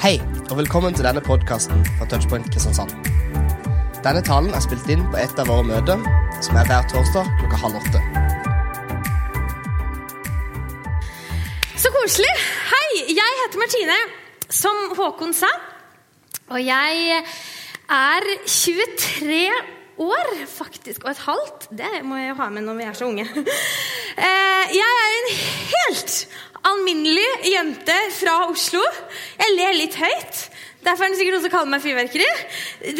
Hei, og velkommen til denne podkasten fra Touchpoint Kristiansand. Denne talen er spilt inn på et av våre møter, som er hver torsdag klokka halv åtte. Så koselig. Hei, jeg heter Martine, som Håkon sa. Og jeg er 23 år, faktisk, og et halvt. Det må jeg jo ha med når vi er så unge. Eh, Jeg er en helt alminnelig jente fra Oslo. Jeg ler litt høyt. Derfor er det sikkert noen som kaller meg fyrverkeri.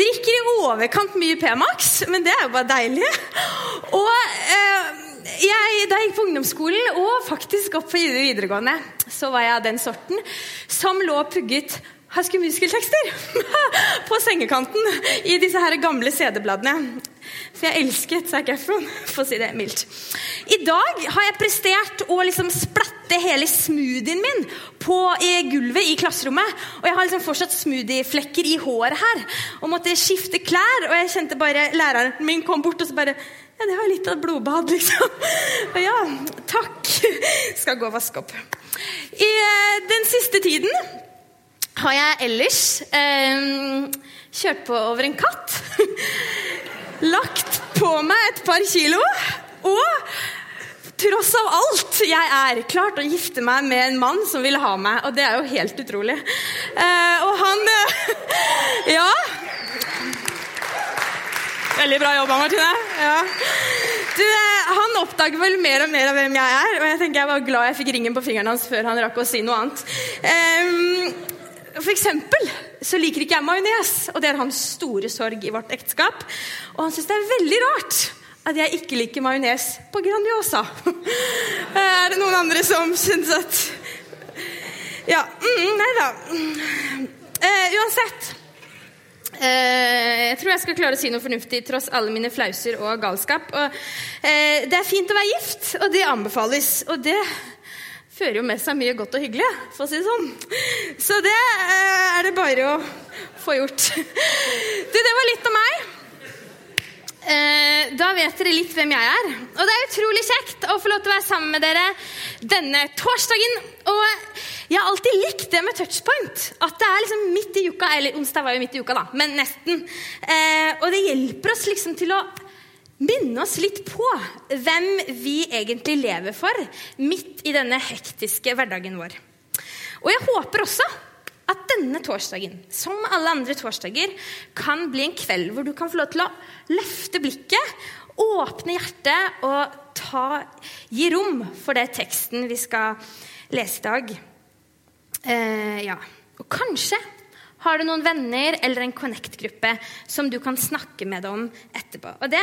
Drikker i overkant mye P-Max, men det er jo bare deilig. Og eh, jeg, da jeg gikk på ungdomsskolen, og faktisk opp på videregående, så var jeg av den sorten som lå pugget School Musical-tekster på sengekanten i disse her gamle CD-bladene. For jeg elsket Zac Efron, for å si det mildt. I dag har jeg prestert å liksom splatte hele smoothien min på gulvet i klasserommet. Og jeg har liksom fortsatt smoothieflekker i håret her. Og måtte skifte klær. Og jeg kjente bare læreren min kom bort og så bare Ja, det var litt av et blodbad, liksom. Og ja, takk. Skal gå og vaske opp. I eh, den siste tiden har jeg ellers eh, kjørt på over en katt. Lagt på meg et par kilo. Og tross av alt jeg er, klart å gifte meg med en mann som ville ha meg. Og det er jo helt utrolig. Eh, og han eh, Ja. Veldig bra jobba, Martine. Ja. Du, eh, han oppdager vel mer og mer av hvem jeg er. Og jeg tenker jeg var glad jeg fikk ringen på fingeren hans før han rakk å si noe annet. Eh, for eksempel så liker ikke jeg majones, og det er hans store sorg i vårt ekteskap. Og han syns det er veldig rart at jeg ikke liker majones på Grandiosa. er det noen andre som syns at Ja. Mm, nei da. Eh, uansett. Eh, jeg tror jeg skal klare å si noe fornuftig tross alle mine flauser og galskap. Og, eh, det er fint å være gift, og det anbefales. Og det fører jo med seg mye godt og hyggelig, for å si det sånn. Så det eh, er det bare å få gjort. Du, det var litt om meg. Eh, da vet dere litt hvem jeg er. Og det er utrolig kjekt å få lov til å være sammen med dere denne torsdagen. Og jeg har alltid likt det med touchpoint. At det er liksom midt i uka. Eller onsdag var jo midt i uka, da, men nesten. Eh, og det hjelper oss liksom til å minne oss litt på hvem vi egentlig lever for midt i denne hektiske hverdagen vår. Og jeg håper også at denne torsdagen, som alle andre torsdager, kan bli en kveld hvor du kan få lov til å løfte blikket, åpne hjertet og ta, gi rom for det teksten vi skal lese i dag. Eh, ja. Og kanskje har du noen venner eller en Connect-gruppe som du kan snakke med deg om etterpå. Og det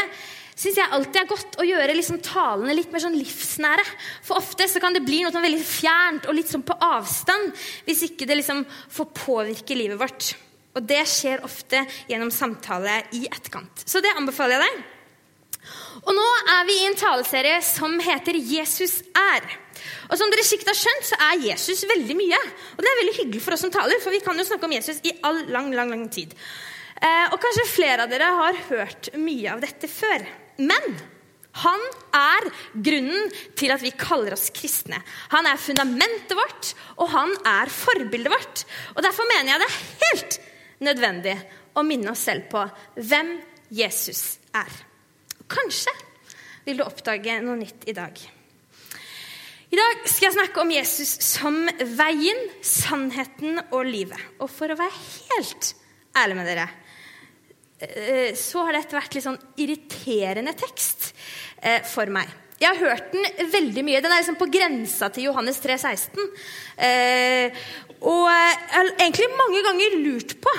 syns jeg alltid er godt å gjøre liksom talene litt mer sånn livsnære. For ofte så kan det bli noe sånn veldig fjernt og litt sånn på avstand hvis ikke det liksom får påvirke livet vårt. Og det skjer ofte gjennom samtale i etterkant. Så det anbefaler jeg deg. Og nå er vi i en taleserie som heter 'Jesus er'. Og som dere sikkert har skjønt, så er Jesus veldig mye. Og det er veldig hyggelig for oss som taler, for vi kan jo snakke om Jesus i all lang, lang, lang tid. Eh, og kanskje flere av dere har hørt mye av dette før. Men han er grunnen til at vi kaller oss kristne. Han er fundamentet vårt, og han er forbildet vårt. Og Derfor mener jeg det er helt nødvendig å minne oss selv på hvem Jesus er. Kanskje vil du oppdage noe nytt i dag. I dag skal jeg snakke om Jesus som veien, sannheten og livet. Og for å være helt ærlig med dere, eh, så har dette vært litt sånn irriterende tekst eh, for meg. Jeg har hørt den veldig mye. Den er liksom på grensa til Johannes 3, 16. Eh, og jeg har egentlig mange ganger lurt på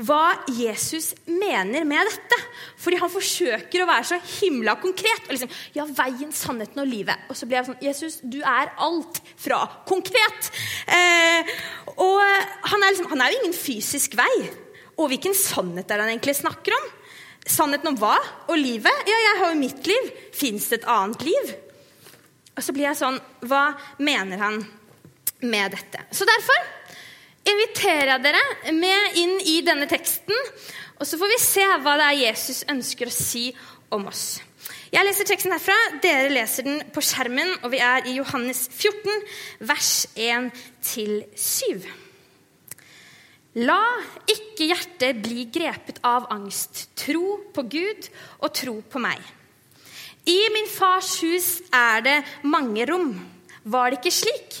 hva Jesus mener med dette. Fordi han forsøker å være så himla konkret. og liksom, ja, veien, sannheten og livet. Og så blir jeg sånn Jesus, du er alt fra konkret. Eh, og han er, liksom, han er jo ingen fysisk vei. Og hvilken sannhet er det han egentlig snakker om? Sannheten om hva? Og livet? Ja, jeg har jo mitt liv. Fins det et annet liv? Og så blir jeg sånn Hva mener han med dette? Så derfor inviterer jeg dere med inn i denne teksten, og så får vi se hva det er Jesus ønsker å si om oss. Jeg leser teksten herfra, dere leser den på skjermen, og vi er i Johannes 14, vers 1-7. La ikke hjertet bli grepet av angst. Tro på Gud og tro på meg. I min fars hus er det mange rom. Var det ikke slik?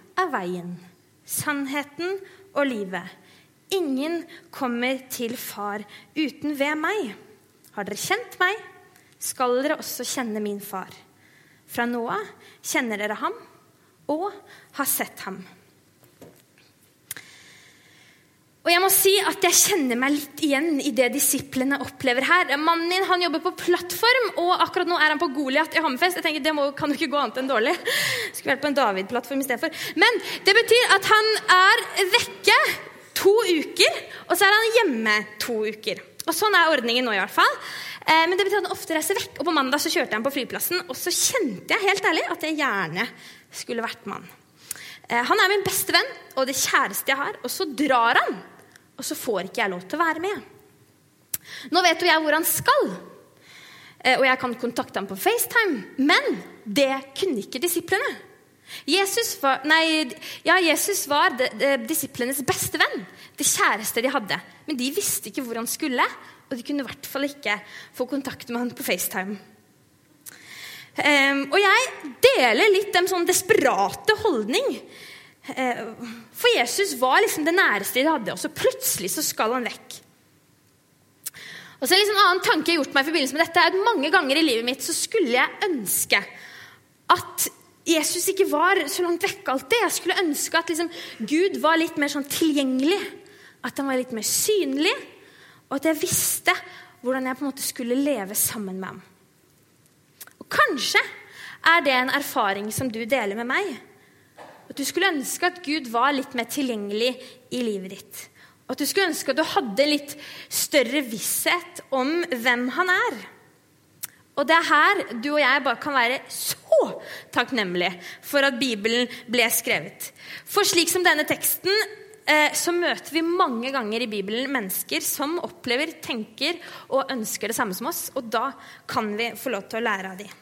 er veien, sannheten og livet.' Ingen kommer til Far uten ved meg. Har dere kjent meg, skal dere også kjenne min far. Fra nå av kjenner dere ham og har sett ham. Og jeg må si at jeg kjenner meg litt igjen i det disiplene opplever her. Mannen min han jobber på plattform, og akkurat nå er han på Goliat i Hammerfest. Jeg tenker, Det må, kan jo ikke gå annet enn dårlig. Skulle vært på en David-plattform istedenfor. Men det betyr at han er vekke to uker, og så er han hjemme to uker. Og Sånn er ordningen nå, i hvert fall. Eh, men det betyr at han ofte reiser vekk. Og på mandag så kjørte jeg han på flyplassen, og så kjente jeg helt ærlig at jeg gjerne skulle vært mann. Eh, han er min beste venn og det kjæreste jeg har, og så drar han og så får ikke jeg lov til å være med. Nå vet jo jeg hvor han skal, eh, og jeg kan kontakte ham på FaceTime. Men det kunne ikke disiplene. Jesus var, nei, ja, Jesus var de, de, disiplenes beste venn, det kjæreste de hadde. Men de visste ikke hvor han skulle, og de kunne i hvert fall ikke få kontakt med han på FaceTime. Um, og jeg deler litt den sånn desperate holdning Eh, for Jesus var liksom det næreste de hadde, og så plutselig så skal han vekk. Og så liksom En annen tanke jeg har gjort meg i forbindelse med dette, er at mange ganger i livet mitt så skulle jeg ønske at Jesus ikke var så langt vekk alltid. Jeg skulle ønske at liksom Gud var litt mer sånn tilgjengelig. At han var litt mer synlig. Og at jeg visste hvordan jeg på en måte skulle leve sammen med ham. Og Kanskje er det en erfaring som du deler med meg. At du skulle ønske at Gud var litt mer tilgjengelig i livet ditt. At du skulle ønske at du hadde litt større visshet om hvem han er. Og det er her du og jeg bare kan være så takknemlige for at Bibelen ble skrevet. For slik som denne teksten eh, så møter vi mange ganger i Bibelen mennesker som opplever, tenker og ønsker det samme som oss. Og da kan vi få lov til å lære av dem.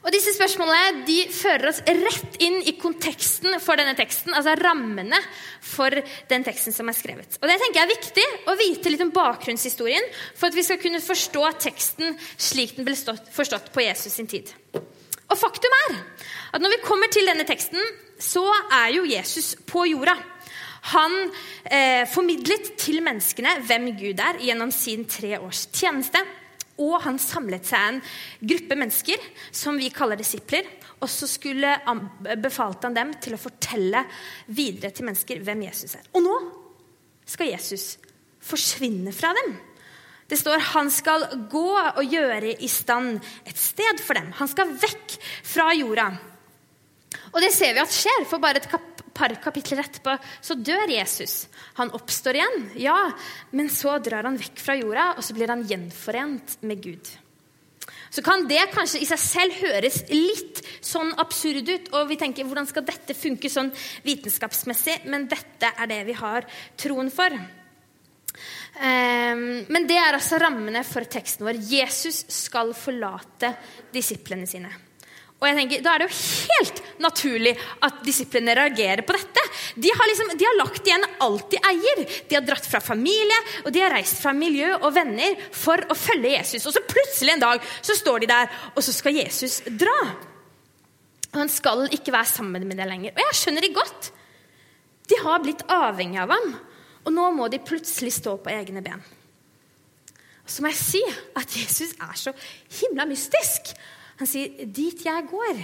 Og Disse spørsmålene de fører oss rett inn i konteksten for denne teksten. Altså rammene for den teksten som er skrevet. Og Det tenker jeg er viktig å vite litt om bakgrunnshistorien for at vi skal kunne forstå teksten slik den ble stått, forstått på Jesus sin tid. Og Faktum er at når vi kommer til denne teksten, så er jo Jesus på jorda. Han eh, formidlet til menneskene hvem Gud er gjennom sin tre års tjeneste og han samlet seg en gruppe mennesker som vi kaller disipler. Og så skulle befalte han dem til å fortelle videre til mennesker hvem Jesus er. Og nå skal Jesus forsvinne fra dem. Det står han skal gå og gjøre i stand et sted for dem. Han skal vekk fra jorda. Og det ser vi at skjer, for bare et kap par kapitler etterpå så dør Jesus. Han oppstår igjen, ja, men så drar han vekk fra jorda, og så blir han gjenforent med Gud. Så kan det kanskje i seg selv høres litt sånn absurd ut, og vi tenker hvordan skal dette funke sånn vitenskapsmessig? Men dette er det vi har troen for. Ehm, men det er altså rammene for teksten vår. Jesus skal forlate disiplene sine. Og jeg tenker, Da er det jo helt naturlig at disiplene reagerer på dette. De har, liksom, de har lagt igjen alt de eier. De har dratt fra familie og de har reist fra miljø og venner for å følge Jesus. Og så plutselig en dag så står de der, og så skal Jesus dra. Og Han skal ikke være sammen med dem lenger. Og jeg skjønner de godt. De har blitt avhengig av ham, og nå må de plutselig stå på egne ben. Og så må jeg si at Jesus er så himla mystisk. Han sier, 'Dit jeg går,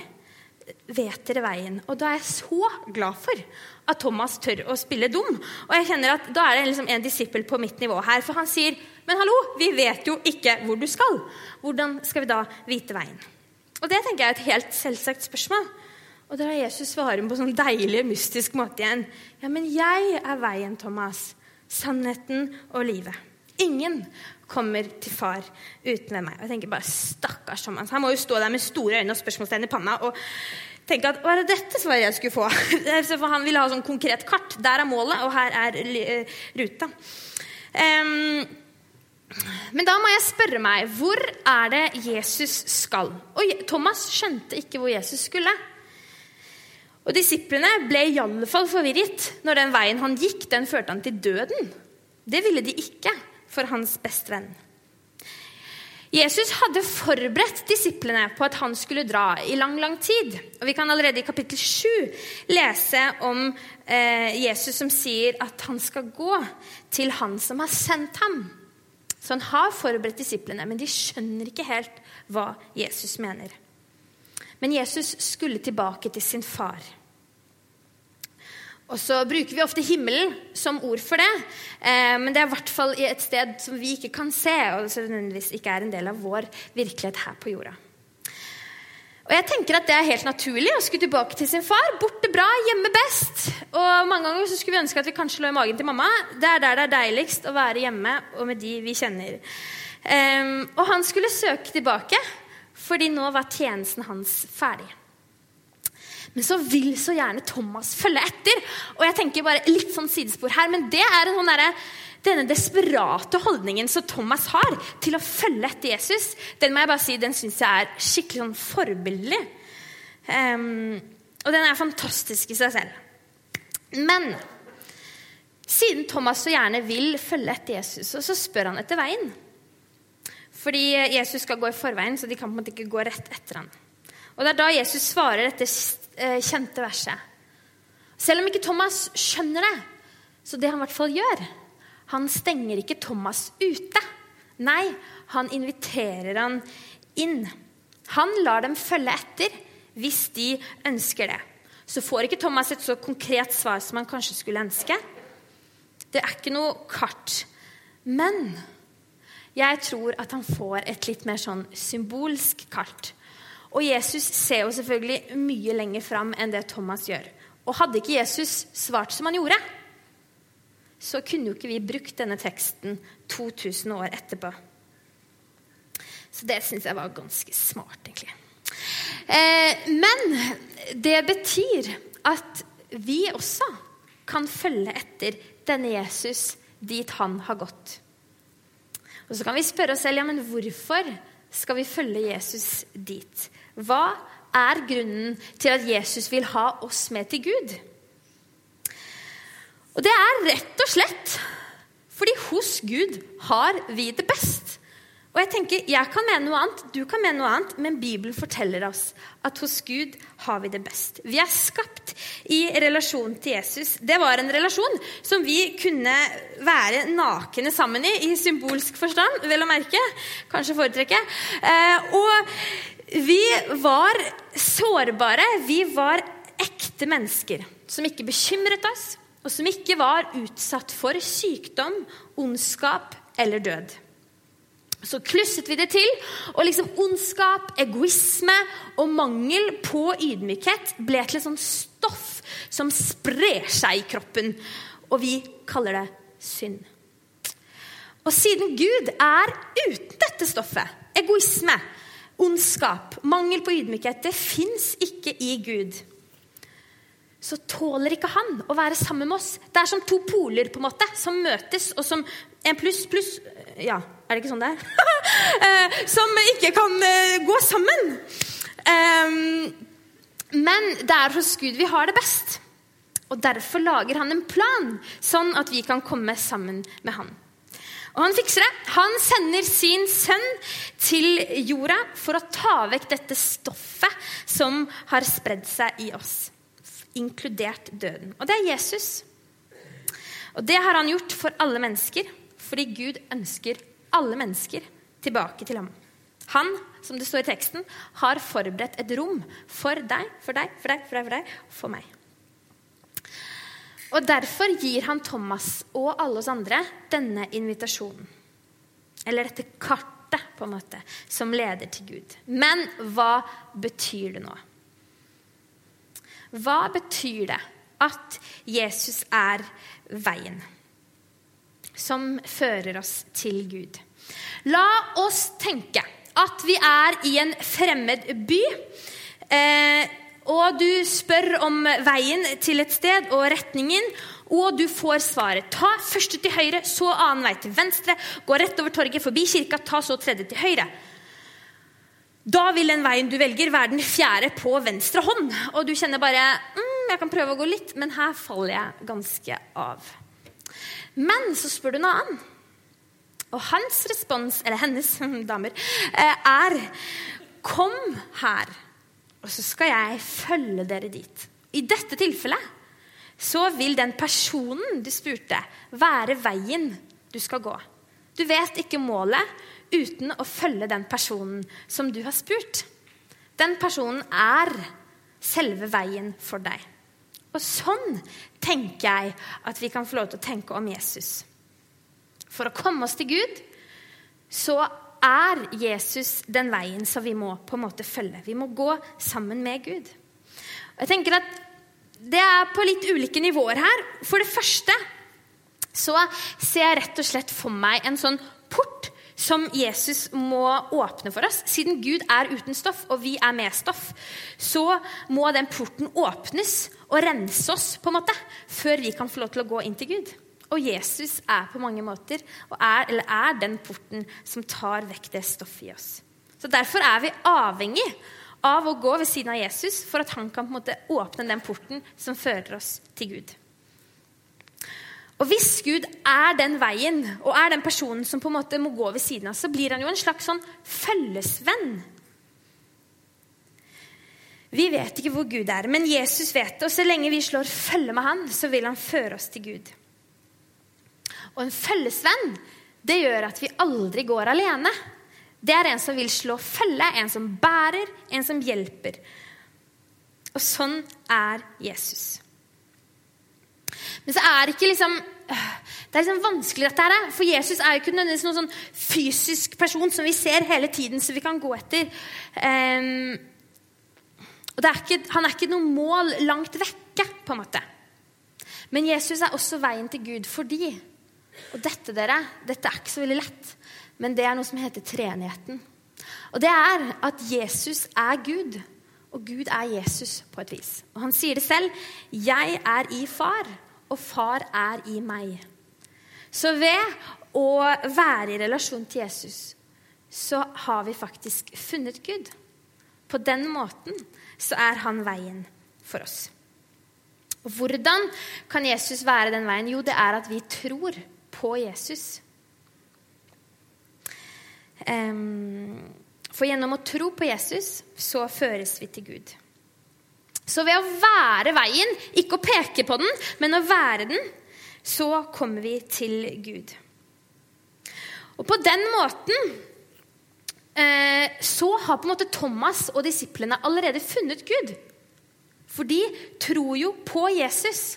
vet dere veien.' Og da er jeg så glad for at Thomas tør å spille dum. Og jeg kjenner at Da er det liksom en disippel på mitt nivå her. For han sier, 'Men hallo, vi vet jo ikke hvor du skal.' Hvordan skal vi da vite veien? Og Det tenker jeg er et helt selvsagt spørsmål. Og da har Jesus svarer på en sånn deilig, mystisk måte igjen. Ja, men jeg er veien, Thomas. Sannheten og livet. Ingen kommer til far uten ved meg. Og jeg tenker bare, stakkars Thomas. Han må jo stå der med store øyne og spørsmålstegn i panna og tenke at hva er det dette svaret jeg skulle få? For han ville ha sånn konkret kart. Der er målet, og her er eh, ruta. Um, men da må jeg spørre meg hvor er det Jesus skal? Og Thomas skjønte ikke hvor Jesus skulle. Og Disiplene ble i alle fall forvirret når den veien han gikk, den førte han til døden. Det ville de ikke for hans bestevenn. Jesus hadde forberedt disiplene på at han skulle dra i lang lang tid. Og Vi kan allerede i kapittel 7 lese om eh, Jesus som sier at han skal gå til han som har sendt ham. Så han har forberedt disiplene, men de skjønner ikke helt hva Jesus mener. Men Jesus skulle tilbake til sin far. Og så bruker vi ofte himmelen som ord for det, eh, men det er i hvert fall et sted som vi ikke kan se, og som nødvendigvis ikke er en del av vår virkelighet her på jorda. Og jeg tenker at Det er helt naturlig å skulle tilbake til sin far. Borte bra, hjemme best. Og Mange ganger så skulle vi ønske at vi kanskje lå i magen til mamma. Det er der det er deiligst å være hjemme og med de vi kjenner. Um, og han skulle søke tilbake, fordi nå var tjenesten hans ferdig. Men så vil så gjerne Thomas følge etter. Og jeg tenker bare litt sånn sidespor her, men det er sånn derre denne desperate holdningen som Thomas har til å følge etter Jesus, den må jeg bare si, den syns jeg er skikkelig sånn forbilledlig. Um, og den er fantastisk i seg selv. Men siden Thomas så gjerne vil følge etter Jesus, så spør han etter veien. Fordi Jesus skal gå i forveien, så de kan på en måte ikke gå rett etter ham. Og Det er da Jesus svarer dette kjente verset. Selv om ikke Thomas skjønner det, så det han i hvert fall gjør Han stenger ikke Thomas ute. Nei, han inviterer han inn. Han lar dem følge etter hvis de ønsker det. Så får ikke Thomas et så konkret svar som han kanskje skulle ønske. Det er ikke noe kart. Men jeg tror at han får et litt mer sånn symbolsk kart. Og Jesus ser jo selvfølgelig mye lenger fram enn det Thomas gjør. Og hadde ikke Jesus svart som han gjorde, så kunne jo ikke vi brukt denne teksten 2000 år etterpå. Så det syns jeg var ganske smart, egentlig. Eh, men det betyr at vi også kan følge etter denne Jesus dit han har gått. Og så kan vi spørre oss selv ja, men hvorfor skal vi følge Jesus dit? Hva er grunnen til at Jesus vil ha oss med til Gud? Og det er rett og slett fordi hos Gud har vi det best. Og Jeg tenker, jeg kan mene noe annet, du kan mene noe annet, men Bibelen forteller oss at hos Gud har vi det best. Vi er skapt i relasjon til Jesus. Det var en relasjon som vi kunne være nakne sammen i, i symbolsk forstand, vel å merke. Kanskje foretrekke. Eh, og vi var sårbare. Vi var ekte mennesker som ikke bekymret oss, og som ikke var utsatt for sykdom, ondskap eller død. Så klusset vi det til, og liksom ondskap, egoisme og mangel på ydmykhet ble til et sånt stoff som sprer seg i kroppen. Og vi kaller det synd. Og siden Gud er uten dette stoffet, egoisme, ondskap, mangel på ydmykhet, det fins ikke i Gud. Så tåler ikke han å være sammen med oss. Det er som to poler på en måte, som møtes, og som en pluss pluss Ja, er det ikke sånn det er? Eh, som ikke kan eh, gå sammen. Men det er hos Gud vi har det best. Og derfor lager han en plan, sånn at vi kan komme sammen med han. Og han fikser det. Han sender sin sønn til jorda for å ta vekk dette stoffet som har spredd seg i oss, inkludert døden. Og det er Jesus. Og det har han gjort for alle mennesker, fordi Gud ønsker alle mennesker tilbake til ham. Han, som det står i teksten, har forberedt et rom for deg, for deg, for deg, for deg, for deg, for meg. Og Derfor gir han Thomas og alle oss andre denne invitasjonen. Eller dette kartet, på en måte, som leder til Gud. Men hva betyr det nå? Hva betyr det at Jesus er veien som fører oss til Gud? La oss tenke at vi er i en fremmed by. Eh, og du spør om veien til et sted og retningen, og du får svaret. Ta første til høyre, så annen vei til venstre. Gå rett over torget, forbi kirka, ta så tredje til høyre. Da vil den veien du velger, være den fjerde på venstre hånd. Og du kjenner bare mm, jeg kan prøve å gå litt, men her faller jeg ganske av. Men så spør du en annen. Og hans respons, eller hennes damer, eh, er Kom her, og så skal jeg følge dere dit. I dette tilfellet så vil den personen du spurte, være veien du skal gå. Du vet ikke målet uten å følge den personen som du har spurt. Den personen er selve veien for deg. Og sånn tenker jeg at vi kan få lov til å tenke om Jesus. For å komme oss til Gud, så er Jesus den veien som vi må på en måte følge. Vi må gå sammen med Gud. Og jeg tenker at Det er på litt ulike nivåer her. For det første så ser jeg rett og slett for meg en sånn port som Jesus må åpne for oss. Siden Gud er uten stoff, og vi er med stoff, så må den porten åpnes og rense oss på en måte, før vi kan få lov til å gå inn til Gud. Og Jesus er på mange måter er, er den porten som tar vekk det stoffet i oss. Så Derfor er vi avhengig av å gå ved siden av Jesus for at han kan på en måte åpne den porten som fører oss til Gud. Og Hvis Gud er den veien og er den personen som på en måte må gå ved siden av, så blir han jo en slags sånn følgesvenn. Vi vet ikke hvor Gud er, men Jesus vet det. Og så lenge vi slår følge med han, så vil han føre oss til Gud. Og en følgesvenn det gjør at vi aldri går alene. Det er en som vil slå følge, en som bærer, en som hjelper. Og sånn er Jesus. Men så er det ikke liksom det er liksom vanskelig dette her, for Jesus er jo ikke nødvendigvis noen sånn fysisk person som vi ser hele tiden, så vi kan gå etter. Um, og er ikke, Han er ikke noe mål langt vekke, på en måte. Men Jesus er også veien til Gud fordi og dette, dere, dette er ikke så veldig lett, men det er noe som heter treenigheten. Og det er at Jesus er Gud, og Gud er Jesus på et vis. Og han sier det selv. 'Jeg er i far, og far er i meg'. Så ved å være i relasjon til Jesus, så har vi faktisk funnet Gud. På den måten så er han veien for oss. Og Hvordan kan Jesus være den veien? Jo, det er at vi tror på Jesus. For gjennom å tro på Jesus så føres vi til Gud. Så ved å være veien, ikke å peke på den, men å være den, så kommer vi til Gud. Og på den måten eh, så har på en måte Thomas og disiplene allerede funnet Gud. For de tror jo på Jesus.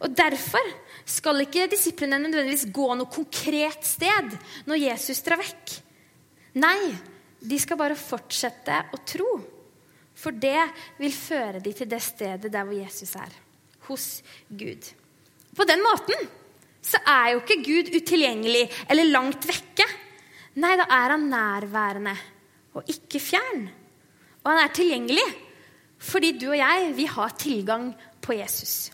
Og derfor skal ikke disiplene nødvendigvis gå noe konkret sted når Jesus drar vekk. Nei, de skal bare fortsette å tro. For det vil føre dem til det stedet der hvor Jesus er. Hos Gud. På den måten så er jo ikke Gud utilgjengelig eller langt vekke. Nei, da er han nærværende og ikke fjern. Og han er tilgjengelig fordi du og jeg, vi har tilgang på Jesus.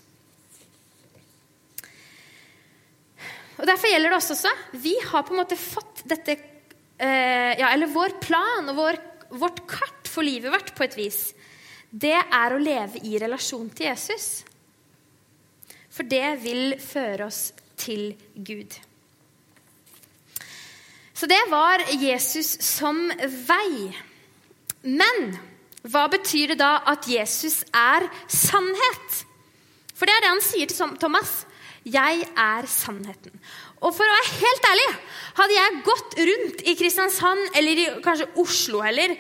Og Derfor gjelder det oss også. Vi har på en måte fått dette eh, ja, Eller vår plan og vår, vårt kart for livet vårt på et vis. Det er å leve i relasjon til Jesus. For det vil føre oss til Gud. Så det var Jesus som vei. Men hva betyr det da at Jesus er sannhet? For det er det han sier til Thomas. 'Jeg er sannheten'. Og for å være helt ærlig, hadde jeg gått rundt i Kristiansand eller i kanskje Oslo heller,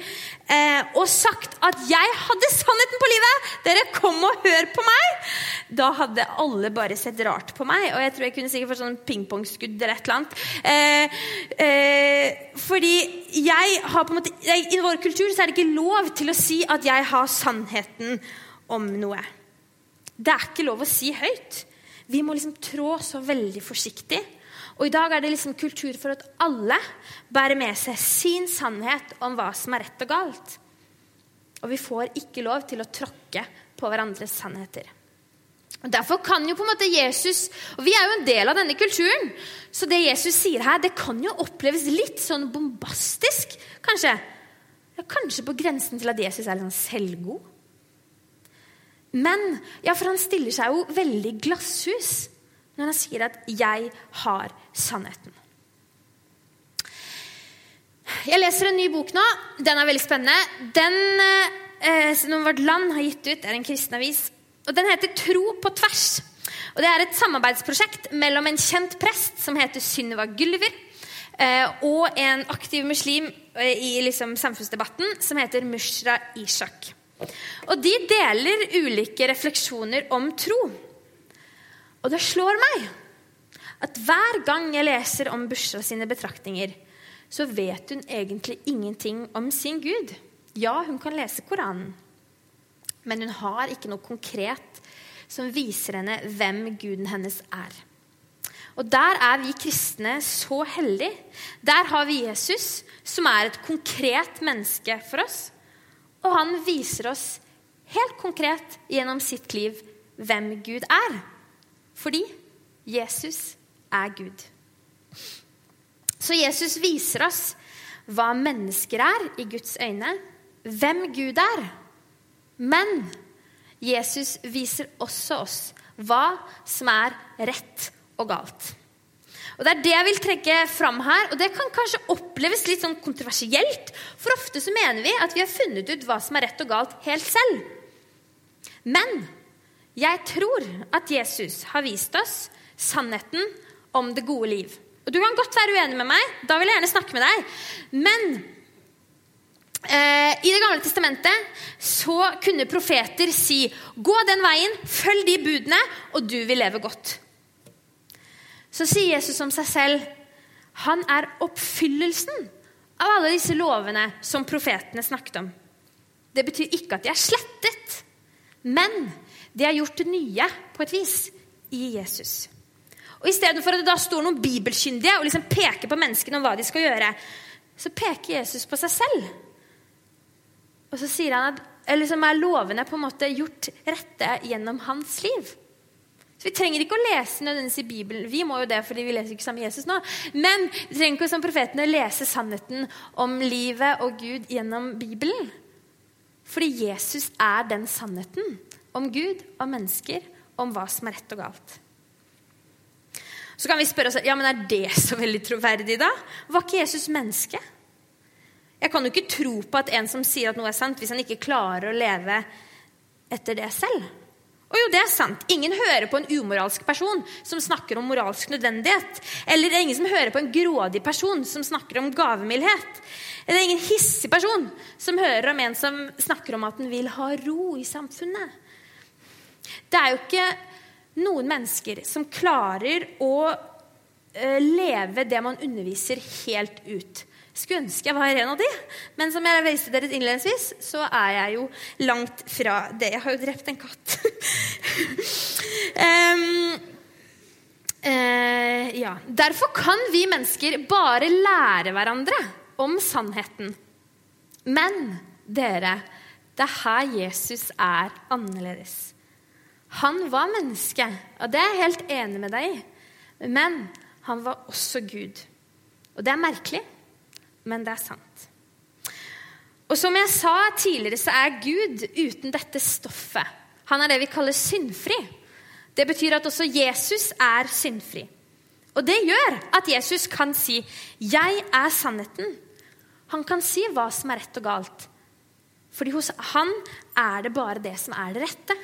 eh, og sagt at 'jeg hadde sannheten på livet', dere kom og hør på meg, da hadde alle bare sett rart på meg. Og jeg tror jeg kunne sikkert fått sånn pingpongskudd eller et eller annet. Eh, eh, fordi jeg har på en måte, I vår kultur så er det ikke lov til å si at jeg har sannheten om noe. Det er ikke lov å si høyt. Vi må liksom trå så veldig forsiktig. Og i dag er det liksom kultur for at alle bærer med seg sin sannhet om hva som er rett og galt. Og vi får ikke lov til å tråkke på hverandres sannheter. Og Derfor kan jo på en måte Jesus Og vi er jo en del av denne kulturen. Så det Jesus sier her, det kan jo oppleves litt sånn bombastisk, kanskje. Ja, kanskje på grensen til at Jesus er litt sånn selvgod. Men ja, for han stiller seg jo veldig glasshus når han sier at 'jeg har sannheten'. Jeg leser en ny bok nå. Den er veldig spennende. Den eh, som Vårt Land har gitt ut, er en kristen avis. Og Den heter 'Tro på tvers'. Og Det er et samarbeidsprosjekt mellom en kjent prest som heter Synnøva Gulliver, eh, og en aktiv muslim eh, i liksom, samfunnsdebatten som heter Mushra Ishak. Og de deler ulike refleksjoner om tro. Og det slår meg at hver gang jeg leser om Bushra sine betraktninger, så vet hun egentlig ingenting om sin Gud. Ja, hun kan lese Koranen, men hun har ikke noe konkret som viser henne hvem guden hennes er. Og der er vi kristne så heldige. Der har vi Jesus, som er et konkret menneske for oss. Og han viser oss helt konkret gjennom sitt liv hvem Gud er. Fordi Jesus er Gud. Så Jesus viser oss hva mennesker er i Guds øyne, hvem Gud er. Men Jesus viser også oss hva som er rett og galt. Og Det er det jeg vil trekke fram her. og Det kan kanskje oppleves litt sånn kontroversielt. For ofte så mener vi at vi har funnet ut hva som er rett og galt, helt selv. Men jeg tror at Jesus har vist oss sannheten om det gode liv. Og Du kan godt være uenig med meg. Da vil jeg gjerne snakke med deg. Men eh, i Det gamle testamentet så kunne profeter si gå den veien, følg de budene, og du vil leve godt så sier Jesus om seg selv han er oppfyllelsen av alle disse lovene som profetene snakket om. Det betyr ikke at de er slettet, men de er gjort nye på et vis i Jesus. Og Istedenfor at det da står noen bibelkyndige og liksom peker på menneskene om hva de skal gjøre, så peker Jesus på seg selv. Og så sier han at liksom er lovene på en måte gjort rette gjennom hans liv. Så Vi trenger ikke å lese nødvendigvis i Bibelen. Vi må jo det, fordi vi leser ikke sammen med Jesus nå. Men vi trenger ikke som profetene lese sannheten om livet og Gud gjennom Bibelen. Fordi Jesus er den sannheten om Gud, om mennesker, om hva som er rett og galt. Så kan vi spørre oss ja, men er det så veldig troverdig, da? Var ikke Jesus menneske? Jeg kan jo ikke tro på at en som sier at noe er sant, hvis han ikke klarer å leve etter det selv. Og jo, det er sant. Ingen hører på en umoralsk person som snakker om moralsk nødvendighet. Eller det er ingen som hører på en grådig person som snakker om gavmildhet. Det er ingen hissig person som hører om en som snakker om at den vil ha ro i samfunnet. Det er jo ikke noen mennesker som klarer å eh, leve det man underviser, helt ut. Skulle ønske jeg var en av de, men som jeg viste dere innledningsvis, så er jeg jo langt fra det. Jeg har jo drept en katt. um, uh, ja. Derfor kan vi mennesker bare lære hverandre om sannheten. Men dere, det er her Jesus er annerledes. Han var menneske, og det er jeg helt enig med deg i. Men han var også Gud. Og det er merkelig men det er sant. Og som jeg sa tidligere, så er Gud uten dette stoffet. Han er det vi kaller syndfri. Det betyr at også Jesus er syndfri. Og det gjør at Jesus kan si 'Jeg er sannheten'. Han kan si hva som er rett og galt. Fordi hos han er det bare det som er det rette.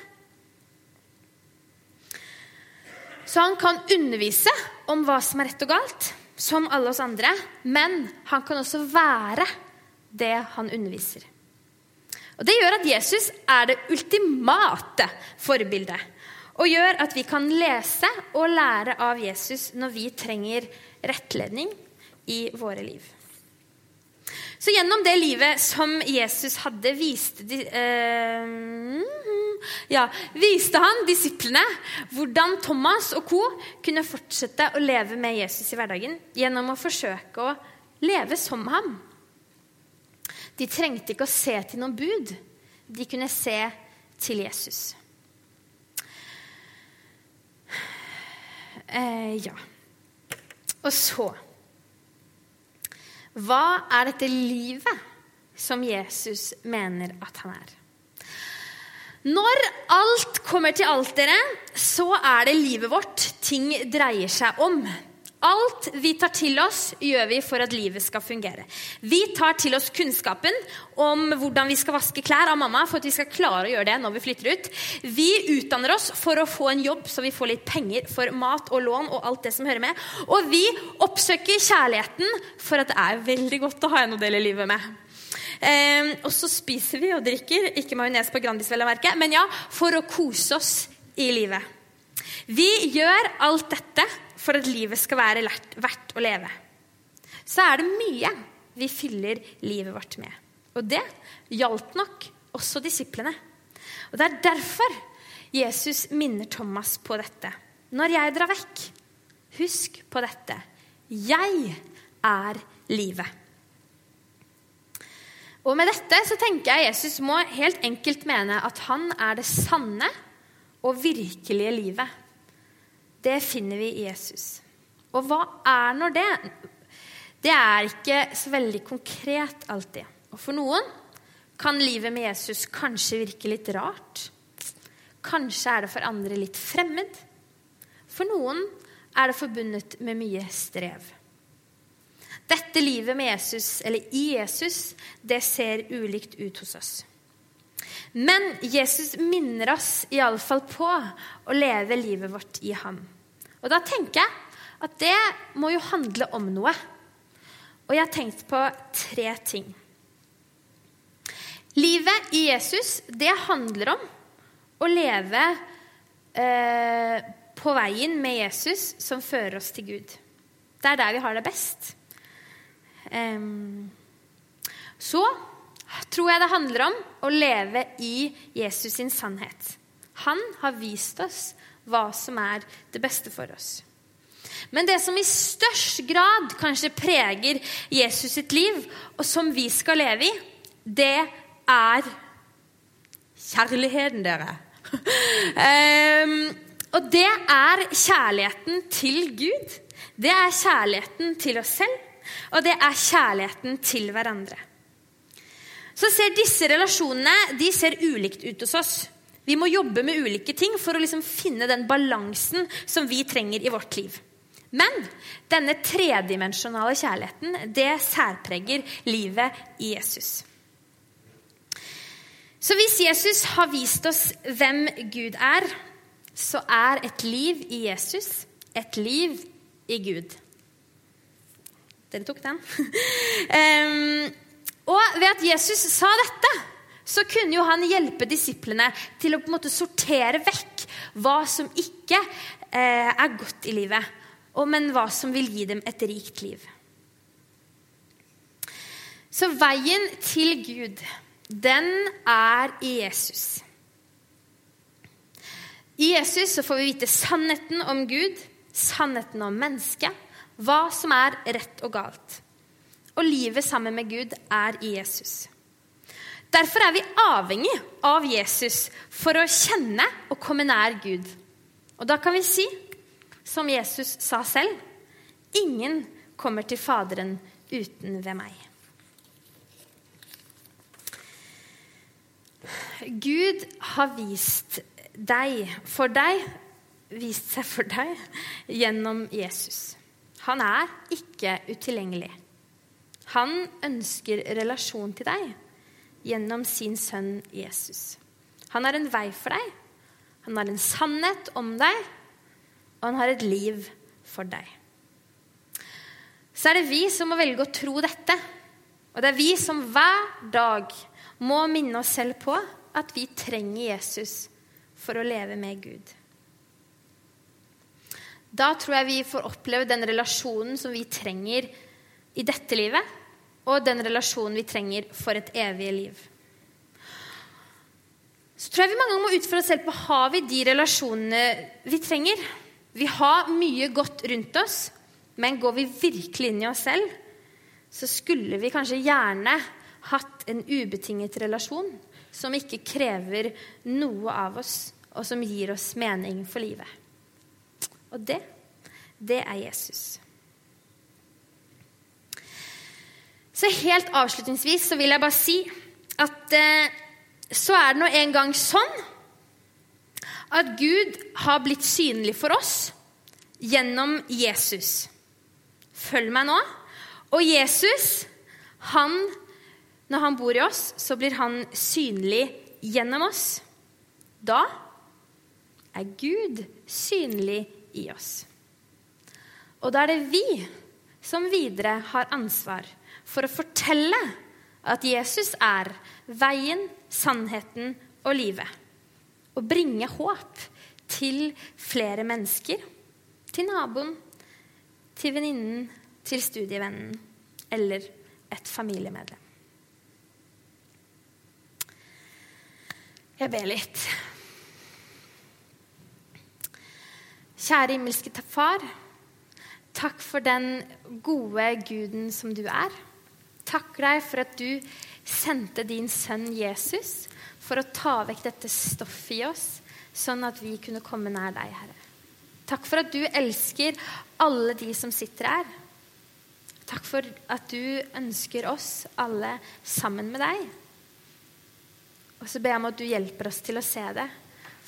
Så han kan undervise om hva som er rett og galt som alle oss andre, men han kan også være det han underviser. Og Det gjør at Jesus er det ultimate forbildet. Og gjør at vi kan lese og lære av Jesus når vi trenger rettledning i våre liv. Så gjennom det livet som Jesus hadde, viste de, eh, ja, viste han disiplene hvordan Thomas og co. kunne fortsette å leve med Jesus i hverdagen gjennom å forsøke å leve som ham. De trengte ikke å se til noen bud. De kunne se til Jesus. Eh, ja. Og så Hva er dette livet som Jesus mener at han er? Når alt kommer til alt, dere, så er det livet vårt ting dreier seg om. Alt vi tar til oss, gjør vi for at livet skal fungere. Vi tar til oss kunnskapen om hvordan vi skal vaske klær av mamma for at vi skal klare å gjøre det når vi flytter ut. Vi utdanner oss for å få en jobb så vi får litt penger for mat og lån og alt det som hører med. Og vi oppsøker kjærligheten for at det er veldig godt å ha en å dele livet med. Ehm, og så spiser vi og drikker, ikke majones på Grandis, vel å merke, men ja, for å kose oss i livet. Vi gjør alt dette for at livet skal være verdt å leve, så er det mye vi fyller livet vårt med. Og det gjaldt nok også disiplene. Og Det er derfor Jesus minner Thomas på dette. Når jeg drar vekk, husk på dette. Jeg er livet. Og med dette så tenker jeg Jesus må helt enkelt mene at han er det sanne og virkelige livet. Det finner vi i Jesus. Og hva er nå det? Det er ikke så veldig konkret alltid. Og for noen kan livet med Jesus kanskje virke litt rart. Kanskje er det for andre litt fremmed. For noen er det forbundet med mye strev. Dette livet med Jesus, eller i Jesus, det ser ulikt ut hos oss. Men Jesus minner oss iallfall på å leve livet vårt i ham. Og da tenker jeg at det må jo handle om noe. Og jeg har tenkt på tre ting. Livet i Jesus, det handler om å leve eh, på veien med Jesus som fører oss til Gud. Det er der vi har det best. Eh, så tror jeg det handler om å leve i Jesus sin sannhet. Han har vist oss hva som er det beste for oss. Men det som i størst grad kanskje preger Jesus sitt liv, og som vi skal leve i, det er kjærligheten, dere. um, og det er kjærligheten til Gud. Det er kjærligheten til oss selv, og det er kjærligheten til hverandre så ser disse relasjonene de ser ulikt ut hos oss. Vi må jobbe med ulike ting for å liksom finne den balansen som vi trenger i vårt liv. Men denne tredimensjonale kjærligheten, det særpreger livet i Jesus. Så hvis Jesus har vist oss hvem Gud er, så er et liv i Jesus et liv i Gud. Dere tok den? um, Og ved at Jesus sa dette, så kunne jo han hjelpe disiplene til å på en måte sortere vekk hva som ikke eh, er godt i livet, men hva som vil gi dem et rikt liv. Så veien til Gud, den er i Jesus. I Jesus så får vi vite sannheten om Gud, sannheten om mennesket, hva som er rett og galt og livet sammen med Gud er i Jesus. Derfor er vi avhengig av Jesus for å kjenne og komme nær Gud. Og da kan vi si, som Jesus sa selv, ingen kommer til Faderen uten ved meg. Gud har vist deg for deg, vist seg for deg gjennom Jesus. Han er ikke utilgjengelig. Han ønsker relasjon til deg gjennom sin sønn Jesus. Han har en vei for deg, han har en sannhet om deg, og han har et liv for deg. Så er det vi som må velge å tro dette. Og det er vi som hver dag må minne oss selv på at vi trenger Jesus for å leve med Gud. Da tror jeg vi får oppleve den relasjonen som vi trenger i dette livet, og den relasjonen vi trenger for et evig liv. Så tror jeg vi mange ganger må utfordre oss selv på har vi de relasjonene vi trenger. Vi har mye godt rundt oss, men går vi virkelig inn i oss selv, så skulle vi kanskje gjerne hatt en ubetinget relasjon som ikke krever noe av oss, og som gir oss mening for livet. Og det, det er Jesus. Så helt avslutningsvis så vil jeg bare si at eh, så er det nå en gang sånn at Gud har blitt synlig for oss gjennom Jesus. Følg meg nå. Og Jesus, han, når han bor i oss, så blir han synlig gjennom oss. Da er Gud synlig i oss. Og da er det vi som videre har ansvar for å fortelle at Jesus er veien, sannheten og livet. Og bringe håp til flere mennesker. Til naboen, til venninnen, til studievennen eller et familiemedlem. Jeg ber litt. Kjære himmelske far. Takk for den gode guden som du er. Takker deg for at du sendte din sønn Jesus for å ta vekk dette stoffet i oss, sånn at vi kunne komme nær deg, Herre. Takk for at du elsker alle de som sitter her. Takk for at du ønsker oss alle sammen med deg. Og så ber jeg om at du hjelper oss til å se det,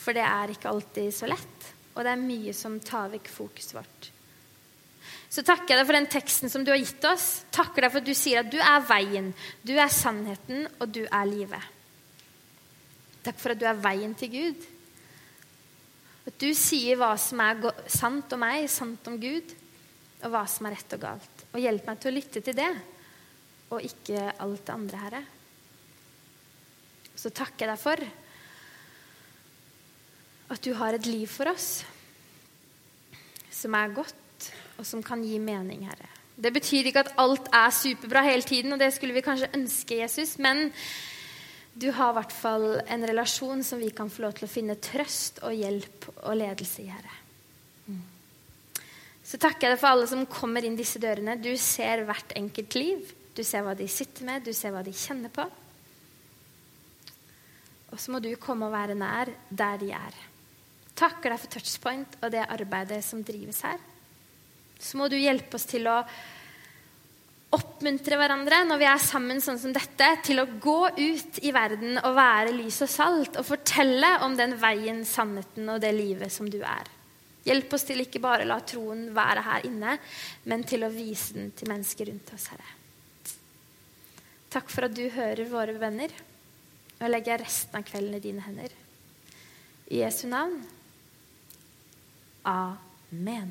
for det er ikke alltid så lett. Og det er mye som tar vekk fokuset vårt så takker jeg deg for den teksten som du har gitt oss. Takker deg for at du sier at du er veien, du er sannheten, og du er livet. Takk for at du er veien til Gud. At du sier hva som er sant om meg, sant om Gud, og hva som er rett og galt. Og hjelp meg til å lytte til det, og ikke alt det andre, Herre. Så takker jeg deg for at du har et liv for oss som er godt og som kan gi mening, Herre. Det betyr ikke at alt er superbra hele tiden, og det skulle vi kanskje ønske Jesus, men du har i hvert fall en relasjon som vi kan få lov til å finne trøst og hjelp og ledelse i, Herre. Mm. Så takker jeg deg for alle som kommer inn disse dørene. Du ser hvert enkelt liv. Du ser hva de sitter med, du ser hva de kjenner på. Og så må du komme og være nær der de er. Takker deg for Touchpoint og det arbeidet som drives her så må du hjelpe oss til å oppmuntre hverandre når vi er sammen sånn som dette, til å gå ut i verden og være lys og salt og fortelle om den veien, sannheten og det livet som du er. Hjelp oss til ikke bare la troen være her inne, men til å vise den til mennesker rundt oss, Herre. Takk for at du hører våre venner. Og legger resten av kvelden i dine hender. I Jesu navn. Amen.